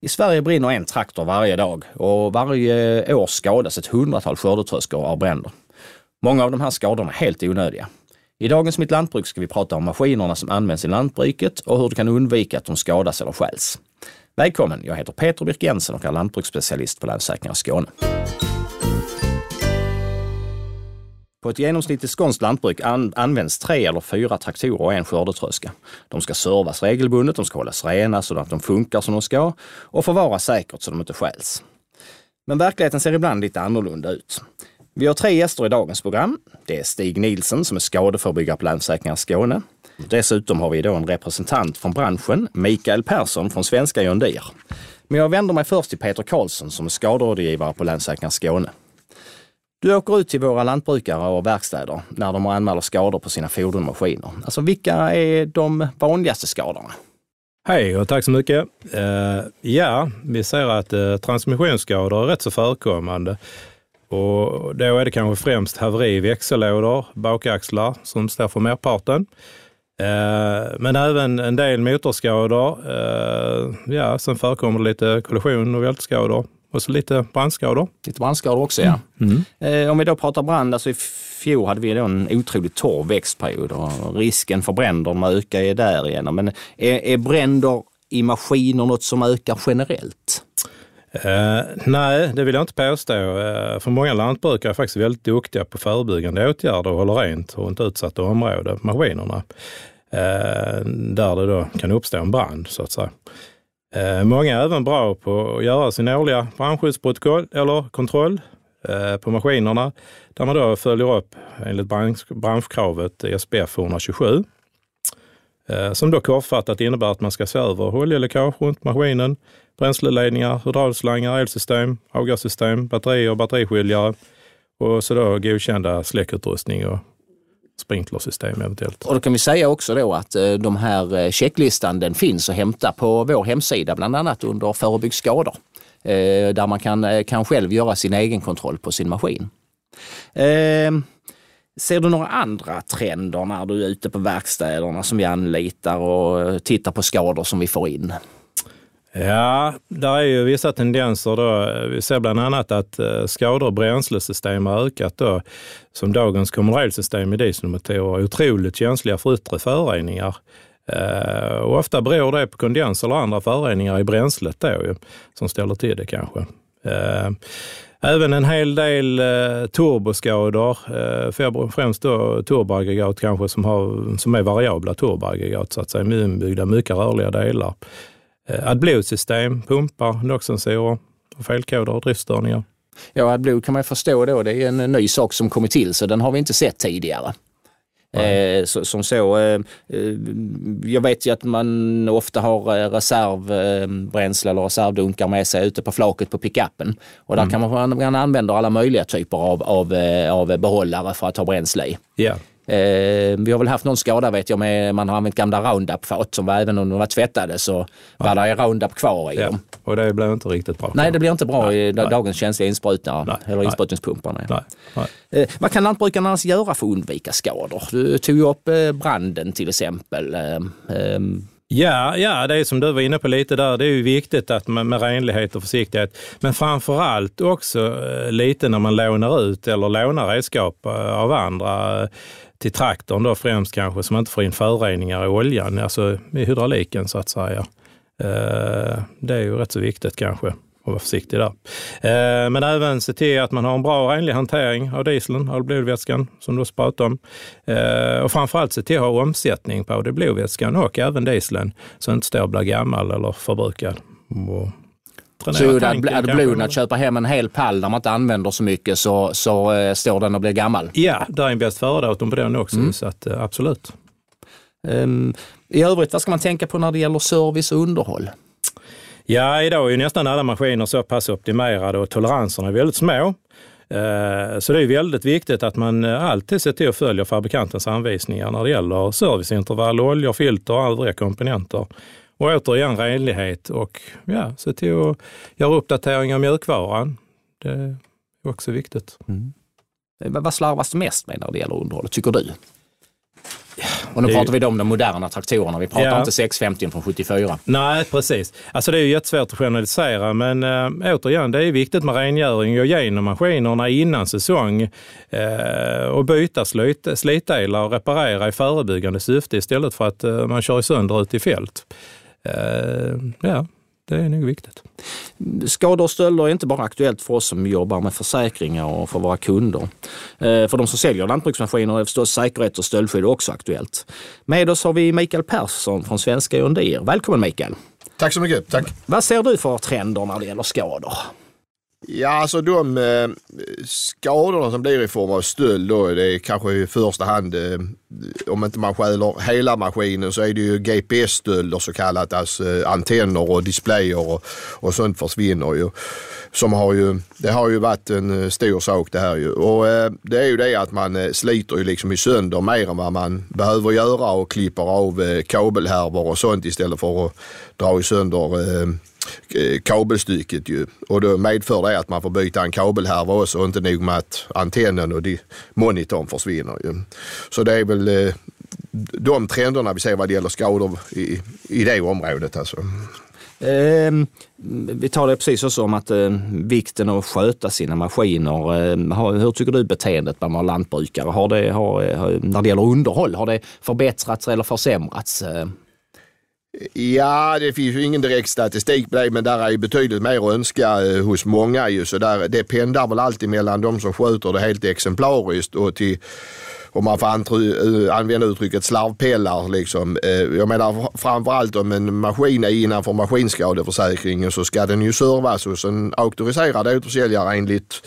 I Sverige brinner en traktor varje dag och varje år skadas ett hundratal skördetröskor av bränder. Många av de här skadorna är helt onödiga. I dagens Mitt Lantbruk ska vi prata om maskinerna som används i lantbruket och hur du kan undvika att de skadas eller stjäls. Välkommen! Jag heter Peter Birk Jensen och är lantbruksspecialist på Länsförsäkringar Skåne. På ett genomsnittligt skånskt lantbruk an används tre eller fyra traktorer och en skördetröska. De ska servas regelbundet, de ska hållas rena så att de funkar som de ska och förvaras säkert så de inte stjäls. Men verkligheten ser ibland lite annorlunda ut. Vi har tre gäster i dagens program. Det är Stig Nielsen som är skadeförebyggare på Länsförsäkringar Skåne. Dessutom har vi då en representant från branschen, Mikael Persson från svenska John Deere. Men jag vänder mig först till Peter Karlsson som är skaderådgivare på Länsförsäkringar Skåne. Du åker ut till våra lantbrukare och verkstäder när de anmäler skador på sina fordon och maskiner. Alltså vilka är de vanligaste skadorna? Hej och tack så mycket. Uh, ja, vi ser att uh, transmissionsskador är rätt så förekommande. Och då är det kanske främst haveri i växellådor, bakaxlar som står för merparten. Uh, men även en del motorskador. ja, sen förekommer det lite kollision och vältskador och så lite brandskador. Lite brandskador också ja. Mm. Eh, om vi då pratar brand, alltså i fjol hade vi då en otroligt torr växtperiod och risken för bränder ökar ju därigenom. Men är, är bränder i maskiner något som ökar generellt? Uh, nej, det vill jag inte påstå. Uh, för många lantbrukare är faktiskt väldigt duktiga på förebyggande åtgärder och håller rent och inte utsatta områden maskinerna. Uh, där det då kan uppstå en brand så att säga. Eh, många är även bra på att göra sin årliga brandskyddsprotokoll eller kontroll eh, på maskinerna där man då följer upp enligt branschkravet SPF 127. Eh, som då kortfattat innebär att man ska se över oljeläckage runt maskinen, bränsleledningar, hydraulslangar, elsystem, avgassystem, batterier och batteriskiljare och så då godkända släckutrustning och sprinklersystem eventuellt. Och då kan vi säga också då att eh, de här eh, checklistan den finns att hämta på vår hemsida, bland annat under Förebygg skador. Eh, där man kan, kan själv göra sin egen kontroll på sin maskin. Ehm, ser du några andra trender när du är ute på verkstäderna som vi anlitar och tittar på skador som vi får in? Ja, där är ju vissa tendenser då. Vi ser bland annat att eh, skador och bränslesystem har ökat då, som dagens kommunalsystem i dieselmotorer är otroligt känsliga för yttre föroreningar. Eh, och ofta beror det på kondens eller andra föroreningar i bränslet då, som ställer till det kanske. Eh, även en hel del turboskador, främst då turboaggregat kanske som, har, som är variabla turboaggregat, så att säga, med inbyggda mycket rörliga delar. Eh, AdBlue-system, pumpar, NOx-sensorer, felkoder och driftstörningar. Ja, AdBlue kan man förstå då, det är en ny sak som kommit till så den har vi inte sett tidigare. Eh, så, som så. Eh, eh, jag vet ju att man ofta har eh, reservbränsle eller reservdunkar med sig ute på flaket på pickupen. Och där mm. kan man, man använda alla möjliga typer av, av, av behållare för att ha bränsle i. Yeah. Eh, vi har väl haft någon skada vet jag med man har använt gamla Roundup-fat som var, även om de var tvättade så ja. var det Roundup kvar i ja. dem. Och det blev inte riktigt bra. Nej, det blir inte bra nej, i nej. dagens känsliga insprutningar nej, eller insprutningspumpar. Nej. Nej. Eh, vad kan lantbrukarna annars göra för att undvika skador? Du tog upp eh, branden till exempel. Eh, ehm, Ja, ja, det är som du var inne på lite där. Det är ju viktigt att med, med renlighet och försiktighet. Men framför allt också eh, lite när man lånar ut eller lånar redskap av andra till traktorn då främst kanske, som inte får in föroreningar i oljan, alltså i hydrauliken så att säga. Eh, det är ju rätt så viktigt kanske att vara försiktig där. Eh, men även se till att man har en bra och renlig hantering av dieseln, av blodvätskan som du har pratade om. Eh, och framförallt se till att ha omsättning på både blodvätskan och även dieseln, så den inte står och blir gammal eller förbrukad. Och så hade Bluen att köpa hem en hel pall där man inte använder så mycket så, så uh, står den och blir gammal? Ja, det är en bäst före-datum på den också, mm. så att, uh, absolut. Um, I övrigt, vad ska man tänka på när det gäller service och underhåll? Ja, idag är ju nästan alla maskiner så pass optimerade och toleranserna är väldigt små. Eh, så det är väldigt viktigt att man alltid ser till att följa fabrikantens anvisningar när det gäller serviceintervall, oljor, filter och övriga komponenter. Och återigen renlighet och ja, se till att göra uppdateringar av mjukvaran. Det är också viktigt. Mm. Vad slarvas det mest med när det gäller underhållet, tycker du? Och nu pratar vi då om de moderna traktorerna. Vi pratar ja. inte 650 från 74. Nej, precis. Alltså det är ju jättesvårt att generalisera, men äh, återigen, det är viktigt med rengöring och igenom maskinerna innan säsong äh, och byta slit, slitdelar och reparera i förebyggande syfte istället för att äh, man kör sönder ute i fält. Ja, det är nog viktigt. Skador och stölder är inte bara aktuellt för oss som jobbar med försäkringar och för våra kunder. Eh, för de som säljer lantbruksmaskiner är förstås säkerhet och stöldskydd också aktuellt. Med oss har vi Mikael Persson från Svenska John Välkommen Mikael! Tack så mycket, tack! Vad ser du för trender när det gäller skador? Ja, alltså de eh, skadorna som blir i form av stöld då, det är kanske i första hand, eh, om inte man stjäler hela maskinen så är det ju GPS-stölder så kallat, alltså eh, antenner och displayer och, och sånt försvinner ju. Som har ju, det har ju varit en eh, stor sak det här ju. Och eh, det är ju det att man eh, sliter ju liksom i sönder mer än vad man behöver göra och klipper av eh, kabelhärvor och sånt istället för att dra i sönder Eh, Eh, kabelstycket ju. Och då medför det att man får byta en kabelhärva också och inte nog med att antennen och monitorn försvinner ju. Så det är väl eh, de trenderna vi ser vad det gäller skador i, i det området alltså. Eh, vi talade precis också om att eh, vikten av att sköta sina maskiner. Eh, hur tycker du beteendet bland lantbrukare? Har det, har, när det gäller underhåll, har det förbättrats eller försämrats? Ehm? Ja, det finns ju ingen direkt statistik på det, men där är ju betydligt mer att önska eh, hos många ju. Så där, det pendlar väl alltid mellan de som sköter det helt exemplariskt och till om man får eh, använda uttrycket slarvpellar. Liksom. Eh, jag menar framförallt om en maskin är innanför maskinskadeförsäkringen så ska den ju servas hos en auktoriserad återförsäljare enligt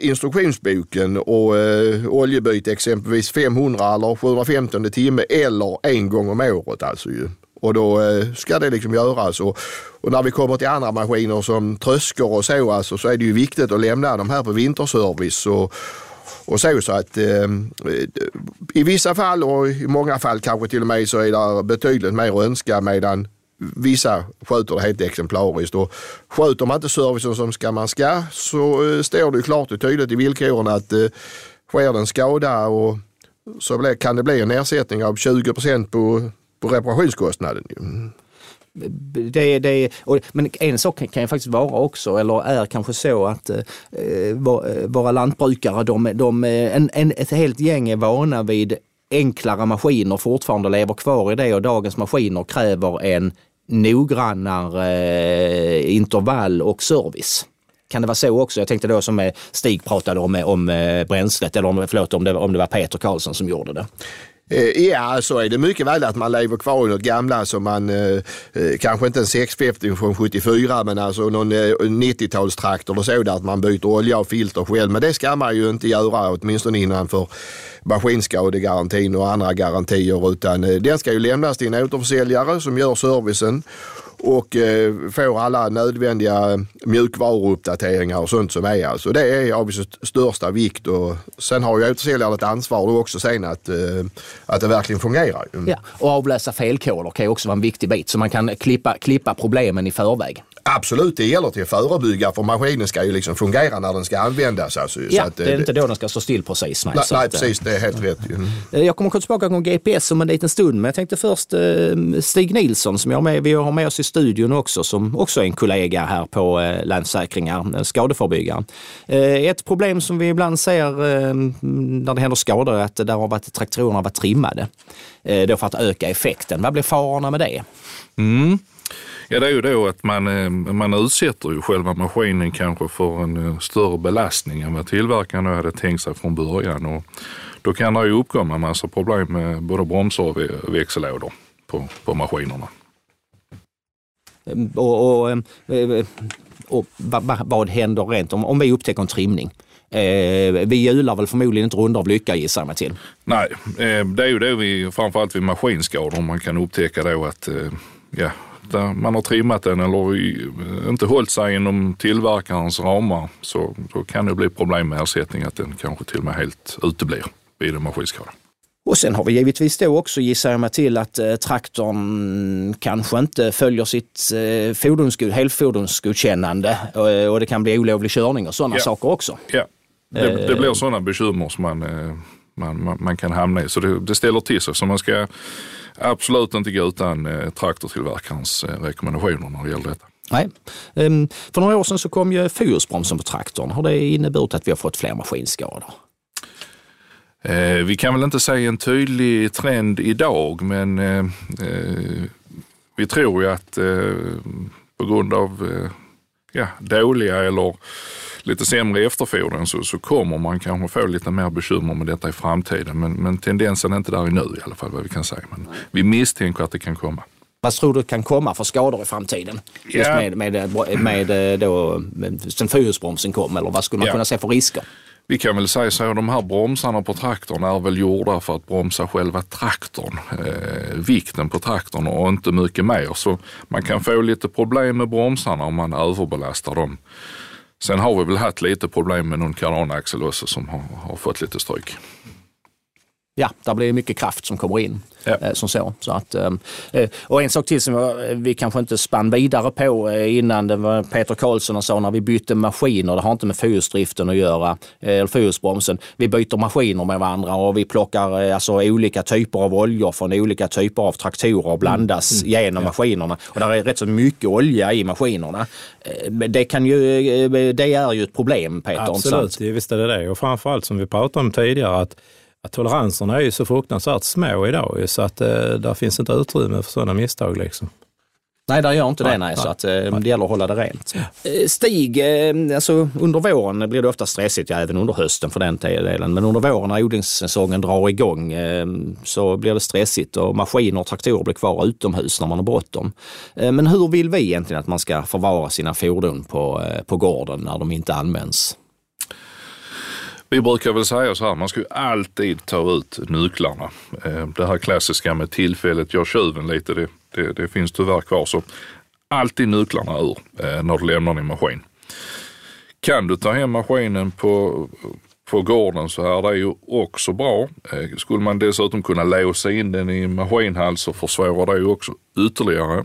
instruktionsboken och eh, oljebyte exempelvis 500 eller 715 timme eller en gång om året alltså ju. Och då eh, ska det liksom göras. Och, och, när vi kommer till andra maskiner som tröskor och så, alltså, så är det ju viktigt att lämna de här på vinterservice. Och, och så, så att eh, i vissa fall och i många fall kanske till och med så är det betydligt mer att önska medan vissa sköter det helt exemplariskt. Och sköter man inte servicen som ska man ska så eh, står det klart och tydligt i villkoren att eh, sker det en skada och så kan det bli en ersättning av 20 procent på på reparationskostnaden. Mm. Det, det, och, men en sak kan, ju faktiskt vara också, eller är kanske så att eh, eh, våra lantbrukare, de, de, en, en, ett helt gäng är vana vid enklare maskiner fortfarande lever kvar i det och dagens maskiner kräver en noggrannare eh, intervall och service. Kan det vara så också? Jag tänkte då som eh, Stig pratade om, eh, om bränslet, eller om, förlåt, om, det, om det var Peter Karlsson som gjorde det. Eh, ja, så är det mycket väl att man lever kvar i något gamla som man, eh, eh kanske inte en 650 från 74, men alltså någon eh, 90-talstraktor eller så där att man byter olja och filter själv. Men det ska man ju inte göra, åtminstone innanför maskinskadegarantin och andra garantier, utan eh, den ska ju lämnas till en återförsäljare som gör servicen och eh, får alla nödvändiga mjukvaruuppdateringar och sånt som är. Alltså det är av största vikt och sen har ju återförsäljaren ett ansvar då också sen att, eh, att det verkligen fungerar. Ja, och avläsa felkoder kan ju också vara en viktig bit så man kan klippa, klippa problemen i förväg. Absolut, det gäller till att förebygga för maskinen ska ju liksom fungera när den ska användas. Alltså, ja, att, det är det, inte då den ska stå still precis. Nej, nej, nej precis, det är helt rätt. Mm. Jag kommer komma tillbaka till GPS om en liten stund, men jag tänkte först eh, Stig Nilsson som jag har med, vi har med oss i studion också, som också är en kollega här på eh, Länsförsäkringar, skadeförebyggare. Eh, ett problem som vi ibland ser eh, när det händer skador är att där har varit, traktorerna varit trimmade. Eh, då för att öka effekten. Vad blir farorna med det? Mm. Ja, det är ju då att man, eh, man utsätter ju själva maskinen kanske för en eh, större belastning än vad tillverkaren hade tänkt sig från början. Och då kan det ju uppkomma en massa problem med både bromsar och växellådor på, på maskinerna. Och, och, eh, och vad, vad händer rent om, om vi upptäcker en trimning? Eh, vi hjular väl förmodligen inte rundor av lycka gissar jag mig till. Nej, eh, det är ju det vi, framförallt vid maskinskador, man kan upptäcka då att eh, ja, man har trimmat den eller inte hållit sig inom tillverkarens ramar så då kan det bli problem med ersättning att den kanske till och med helt uteblir vid en maskinskada. Och sen har vi givetvis då också, gissar jag mig till, att eh, traktorn kanske inte följer sitt eh, fordonsgod, helfordonsgodkännande och, eh, och det kan bli olovlig körning och sådana ja. saker också. Ja, det, det blir sådana bekymmer som man eh, man, man, man kan hamna i. Så det, det ställer till sig. Så man ska absolut inte gå utan eh, traktortillverkarens eh, rekommendationer när det gäller detta. Nej. Um, för några år sedan så kom ju fyrhjulsbromsen på traktorn. Har det inneburit att vi har fått fler maskinskador? Eh, vi kan väl inte säga en tydlig trend idag, men eh, vi tror ju att på grund av ja, dåliga eller lite sämre efterfordran så, så kommer man kanske få lite mer bekymmer med detta i framtiden. Men, men tendensen är inte där nu i alla fall vad vi kan säga. Men vi misstänker att det kan komma. Vad tror du kan komma för skador i framtiden? Just med, med, med, med då, sen fyrhjulsbromsen kom, eller vad skulle man ja. kunna se för risker? Vi kan väl säga så, att de här bromsarna på traktorn är väl gjorda för att bromsa själva traktorn, eh, vikten på traktorn och inte mycket mer. Så man kan få lite problem med bromsarna om man överbelastar dem. Sen har vi väl haft lite problem med någon kardanaxel också som har, har fått lite stryk ja, där blir mycket kraft som kommer in. Ja. Eh, som så. Så att, eh, eh, och en sak till som vi kanske inte spann vidare på innan, det var Peter Karlsson och sa när vi bytte maskiner, det har inte med fyrhjulsdriften att göra, eller fyrhjulsbromsen. Vi byter maskiner med varandra och vi plockar alltså olika typer av oljor från olika typer av traktorer och blandas mm. genom ja. maskinerna. Och där är rätt så mycket olja i maskinerna. Det, kan ju, det är ju ett problem Peter. Absolut, visst är det det. Och framförallt som vi pratade om tidigare, att toleranserna är ju så fruktansvärt små idag så att eh, där finns inte utrymme för sådana misstag. Liksom. Nej, där gör inte det, nej, nej, så att, eh, det gäller att hålla det rent. Ja. Eh, Stig, eh, alltså under våren blir det ofta stressigt, ja, även under hösten för den delen, men under våren när odlingssäsongen drar igång så blir det stressigt och maskiner och traktorer blir kvar utomhus när man har bråttom. Men hur vill vi egentligen att man ska förvara sina fordon på, på gården när de inte används? Vi brukar väl säga så här, man ska ju alltid ta ut nycklarna. Eh, det här klassiska med tillfället gör tjuven lite, det, det, det finns tyvärr kvar. Så alltid nycklarna ur eh, när du lämnar din maskin. Kan du ta hem maskinen på, på gården så är det ju också bra. Eh, skulle man dessutom kunna låsa in den i maskinhall så försvårar det ju också ytterligare.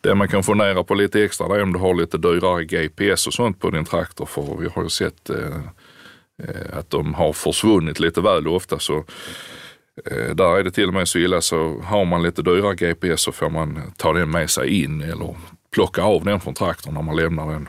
Det man kan fundera på lite extra det är om du har lite dyrare GPS och sånt på din traktor för vi har ju sett Eh, Eh, att de har försvunnit lite väl ofta. Så eh, där är det till och med så illa så har man lite dyra GPS så får man ta den med sig in eller plocka av den från traktorn när man lämnar den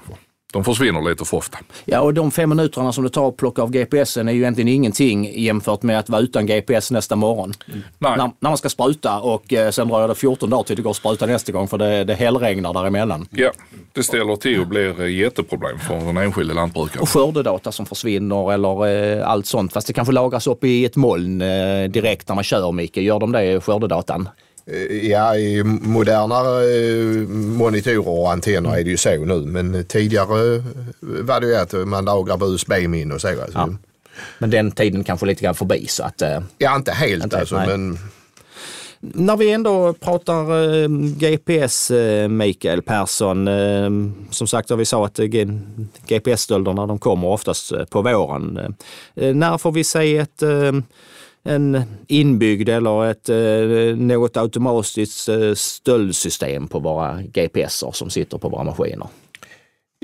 de försvinner lite för ofta. Ja, och de fem minuterna som det tar att plocka av GPSen är ju egentligen ingenting jämfört med att vara utan GPS nästa morgon. Mm. När, när, man ska spruta och eh, sen drar det 14 dagar till det går att spruta nästa gång för det, det hällregnar däremellan. Ja, det ställer till och blir eh, jätteproblem för den enskilde lantbrukaren. Och skördedata som försvinner eller eh, allt sånt. Fast det kanske lagras upp i ett moln eh, direkt när man kör, Micke. Gör de det, skördedatan? Eh, ja, i modernare eh, monitorer och antenner är det ju så nu. Men tidigare var det ju att man lagrar på USB-minne och så. Alltså. Ja. Men den tiden kanske lite grann förbi så att... Eh, ja, inte helt inte, alltså, men... När vi ändå pratar eh, GPS, eh, Mikael Persson. Eh, som sagt, vi sa att GPS-stölderna de kommer oftast på våren. när får vi se ett en inbyggd eller ett, eh, något automatiskt eh, stöldsystem på våra GPSer som sitter på våra maskiner.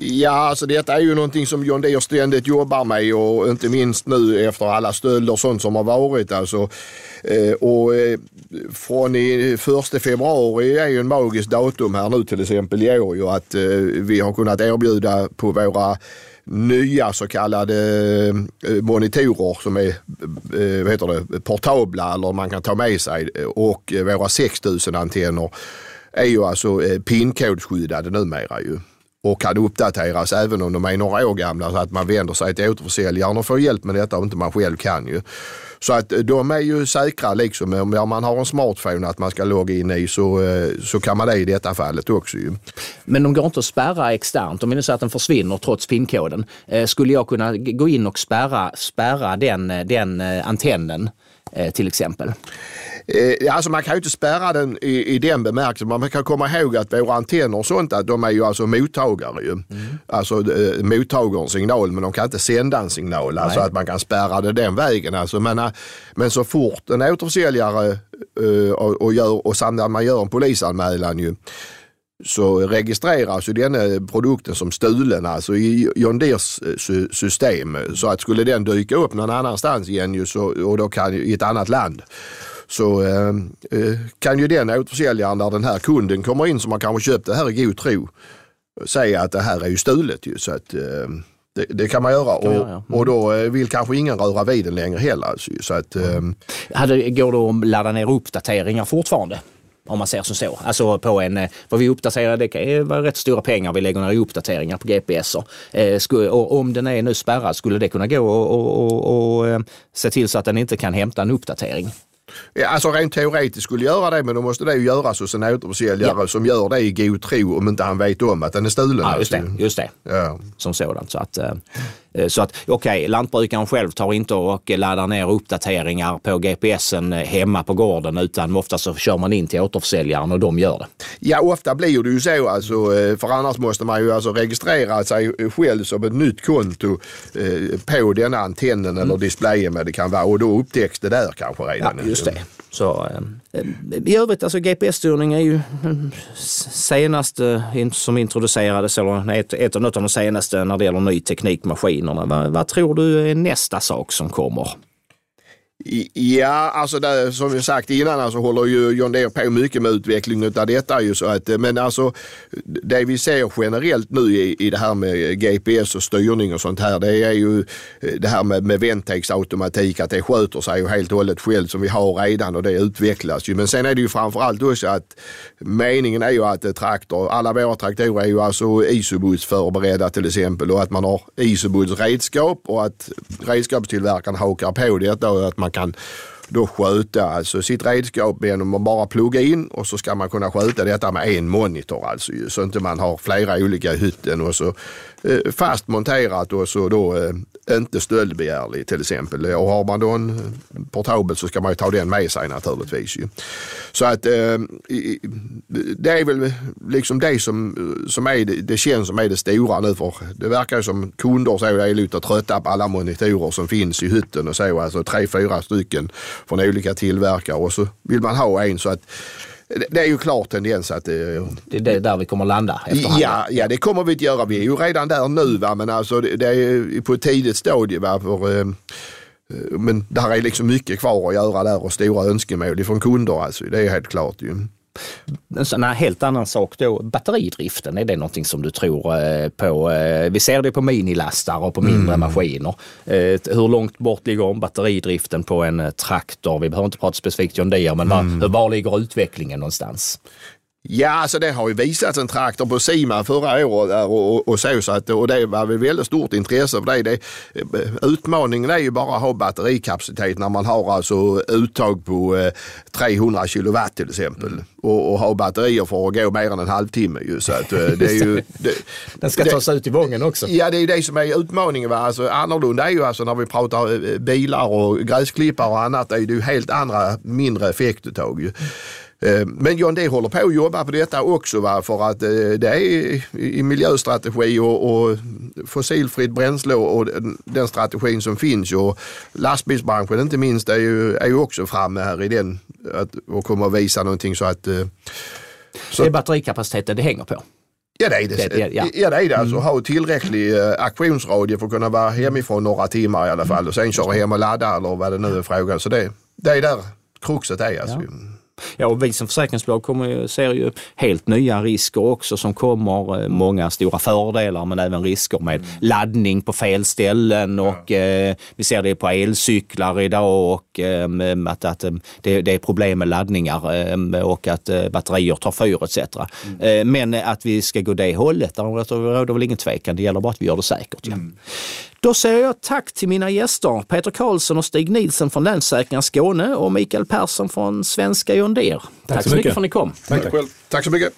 Ja, alltså detta är ju någonting som John Deere ständigt jobbar med och inte minst nu efter alla stölder och sånt som har varit. Alltså, eh, och eh, från i första februari är ju en magisk datum här nu till exempel i år ju att eh, vi har kunnat erbjuda på våra nya så kallade monitorer som är vad heter det, portabla eller man kan ta med sig och våra 6000 antenner är ju alltså pinkodskyddade pinkodsskyddade numera ju och kan uppdateras även om de är några år gamla så att man vänder sig till återförsäljaren och får hjälp med detta och inte man själv kan ju. Så att eh, de är ju säkra liksom. Om man har en smartphone att man ska logga in i så, eh, så kan man det i detta fallet också ju. Men de går inte att spärra externt. Om vi nu säger att den försvinner trots pinkoden. Eh, skulle jag kunna gå in och spärra, spärra den, eh, den antennen till exempel? Eh, alltså man kan ju inte spärra den i, i den bemärkelsen. Man kan komma ihåg att våra antenner och sånt, att de är ju alltså mottagare. Ju. Mm. Alltså eh, mottagar en signal men de kan inte sända en signal. Alltså att man kan spärra det den vägen. Alltså, men, eh, men så fort en återförsäljare eh, och, och, gör, och man gör en polisanmälan ju, så registreras ju denna produkten som stulen alltså i John Deers eh, system. Så att skulle den dyka upp någon annanstans igen ju, så, och då kan, i ett annat land så eh, eh, kan ju den återförsäljaren när den här kunden kommer in som har kanske köpt det här i god tro säga att det här är ju stulet ju. Så att, eh, det, det, kan man göra, och, göra ja. mm. och då eh, vill kanske ingen röra vid den längre heller. Alltså, så att, mm. Hade, går det att ladda ner uppdateringar fortfarande? Om man ser som så. Alltså på en, vad vi uppdaterar, det kan vara rätt stora pengar vi lägger ner i uppdateringar på GPS. Eh, och om den är nu spärrad, skulle det kunna gå och, och, och, och se till så att den inte kan hämta en uppdatering? Ja, alltså rent teoretiskt skulle göra det men då måste det ju göras hos en återförsäljare ja. som gör det i god tro om inte han vet om att den är stulen. Ja, just det. Just det. Ja. Som sådant. Så att, Eh, så att okej, okay, lantbrukaren själv tar inte och laddar ner uppdateringar på GPSen hemma på gården utan ofta så kör man in till återförsäljaren och de gör det. Ja, ofta blir det ju så alltså, eh, för annars måste man ju alltså registrera sig själv som ett nytt konto eh, på denna antennen eller mm. displayen med det kan vara och då upptäcks det där kanske redan. Ja, just det. Så, eh, I övrigt, alltså GPS-styrning är ju mm, senaste som introducerades, eller ett, ett av de senaste när det gäller ny teknik, maskinerna. Vad, vad tror du är nästa sak som kommer? Ja, alltså där, som vi sagt innan så alltså, håller ju John Deere på mycket med utvecklingen av detta. Ju så att, men alltså det vi ser generellt nu i, i det här med GPS och styrning och sånt här, det är ju eh, det här med, med Ventex automatik, att det sköter sig ju helt och hållet själv som vi har redan och det utvecklas ju. Men sen är det ju framförallt också att meningen är ju att eh, traktor, alla våra traktorer är ju alltså isobus förberedda till exempel och att man har isobus redskap och att redskapstillverkaren hakar på detta och att man man kan då sköta alltså sitt redskap genom att bara plugga in och så ska man kunna sköta detta med en monitor alltså så inte man har flera olika i hytten och så eh, fast monterat och så då eh, inte stöldbegärlig till exempel. Och har man då en eh, portabel så ska man ju ta den med sig naturligtvis. Ju. Så att eh, det är väl liksom det som, som är det, det känns som är det stora nu för det verkar ju som kunder så är lite trötta på alla monitorer som finns i hytten och så, alltså tre, fyra stycken från olika tillverkare och så vill man ha en så att det är ju klar tendens att... Det, eh, det är där vi kommer landa efterhand. Ja, ja, det kommer vi att göra. Vi är ju redan där nu va? men alltså det, är på ett tidigt stadie. Va? För, eh, men det här är liksom mycket kvar att göra där och stora önskemål från kunder alltså. Det är helt klart ju. En sån här helt annan sak då, batteridriften, är det någonting som du tror eh, på? Eh, vi ser det på minilastar och på mindre mm. maskiner. Eh, hur långt bort ligger batteridriften på en traktor? Vi behöver inte prata specifikt om det, men mm. var, var ligger utvecklingen någonstans? Ja, alltså det har ju visats en traktor på Sima förra året och, och, och så, så att, och det var väl väldigt stort intresse för det. det. Utmaningen är ju bara att ha batterikapacitet när man har alltså uttag på eh, 300 kilowatt till exempel och, och, ha batterier för att gå mer än en halvtimme. Ju, så att, eh, det är ju, det, Den ska tas ut i vången också. Ja, det är det som är utmaningen. Va? Alltså, annorlunda är ju alltså när vi pratar eh, bilar och gräsklippare och annat, det är ju helt andra mindre effektuttag. Ju. Eh, men John D håller på att jobba på detta också va? för att eh, det är i miljöstrategi och, och fossilfritt bränsle och den strategin som finns. Och lastbilsbranschen inte minst är ju, är ju också framme här i den att, och kommer att visa någonting så att... Eh, så det är batterikapaciteten det hänger på? Ja det är det. det, ja. ja det är det. Alltså, mm. ha tillräcklig aktionsradie för att kunna vara hemifrån några timmar i alla fall och sen köra hem och ladda eller vad det nu är frågan. Så det, det är där kruxet är. Alltså. Ja. Ja, och vi som försäkringsbolag kommer, ser ju helt nya risker också som kommer. Eh, många stora fördelar men även risker med mm. laddning på fel ställen och eh, vi ser det på elcyklar idag och eh, att, att det, det, är problem med laddningar eh, och att batterier tar fyr etc. Mm. men att vi ska gå det hållet, där råder väl ingen tvekan. Det gäller bara att vi gör det säkert. Ja. Mm. Då säger jag tack till mina gäster Peter Karlsson och Stig Nilsen från Länsförsäkringar Skåne och Mikael Persson från Svenska John Deere. Tack, tack så mycket. mycket för att ni kom. Tack, tack. tack så mycket.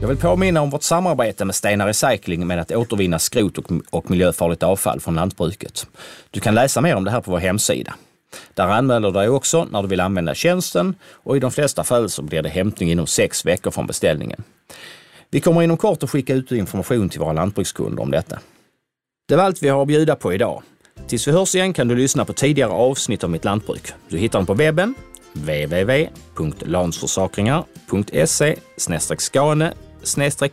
Jag vill påminna om vårt samarbete med Stena Recycling med att återvinna skrot och, och miljöfarligt avfall från lantbruket. Du kan läsa mer om det här på vår hemsida. Där anmäler du dig också när du vill använda tjänsten och i de flesta fall så blir det hämtning inom sex veckor från beställningen. Vi kommer inom kort att skicka ut information till våra lantbrukskunder om detta. Det var allt vi har att bjuda på idag. Tills vi hörs igen kan du lyssna på tidigare avsnitt av Mitt Lantbruk. Du hittar dem på webben, www.lansförsakringar.se skane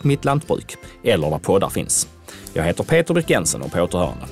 mittlantbruk eller där poddar finns. Jag heter Peter Britt Jensen och på återhörande.